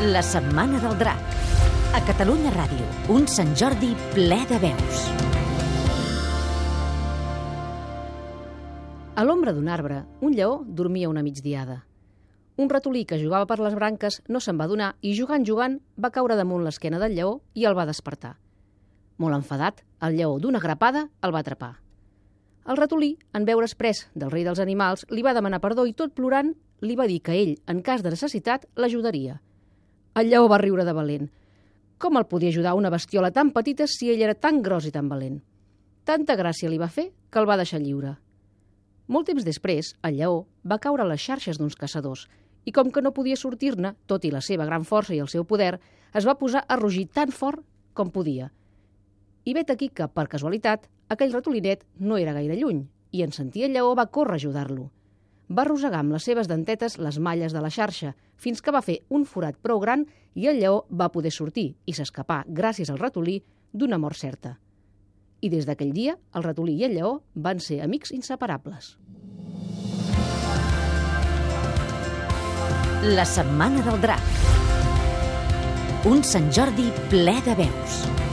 La Setmana del Drac. A Catalunya Ràdio, un Sant Jordi ple de veus. A l'ombra d'un arbre, un lleó dormia una migdiada. Un ratolí que jugava per les branques no se'n va donar i, jugant, jugant, va caure damunt l'esquena del lleó i el va despertar. Molt enfadat, el lleó d'una grapada el va atrapar. El ratolí, en veure's pres del rei dels animals, li va demanar perdó i tot plorant li va dir que ell, en cas de necessitat, l'ajudaria. El lleó va riure de valent. Com el podia ajudar una bestiola tan petita si ell era tan gros i tan valent? Tanta gràcia li va fer que el va deixar lliure. Molt temps després, el lleó va caure a les xarxes d'uns caçadors i com que no podia sortir-ne, tot i la seva gran força i el seu poder, es va posar a rugir tan fort com podia. I vet aquí que, per casualitat, aquell ratolinet no era gaire lluny i en sentir el lleó va córrer a ajudar-lo. Va arrossegar amb les seves dentetes les malles de la xarxa, fins que va fer un forat prou gran i el lleó va poder sortir i s'escapar, gràcies al ratolí, d'una mort certa. I des d'aquell dia, el ratolí i el lleó van ser amics inseparables. La Setmana del Drac. Un Sant Jordi ple de veus.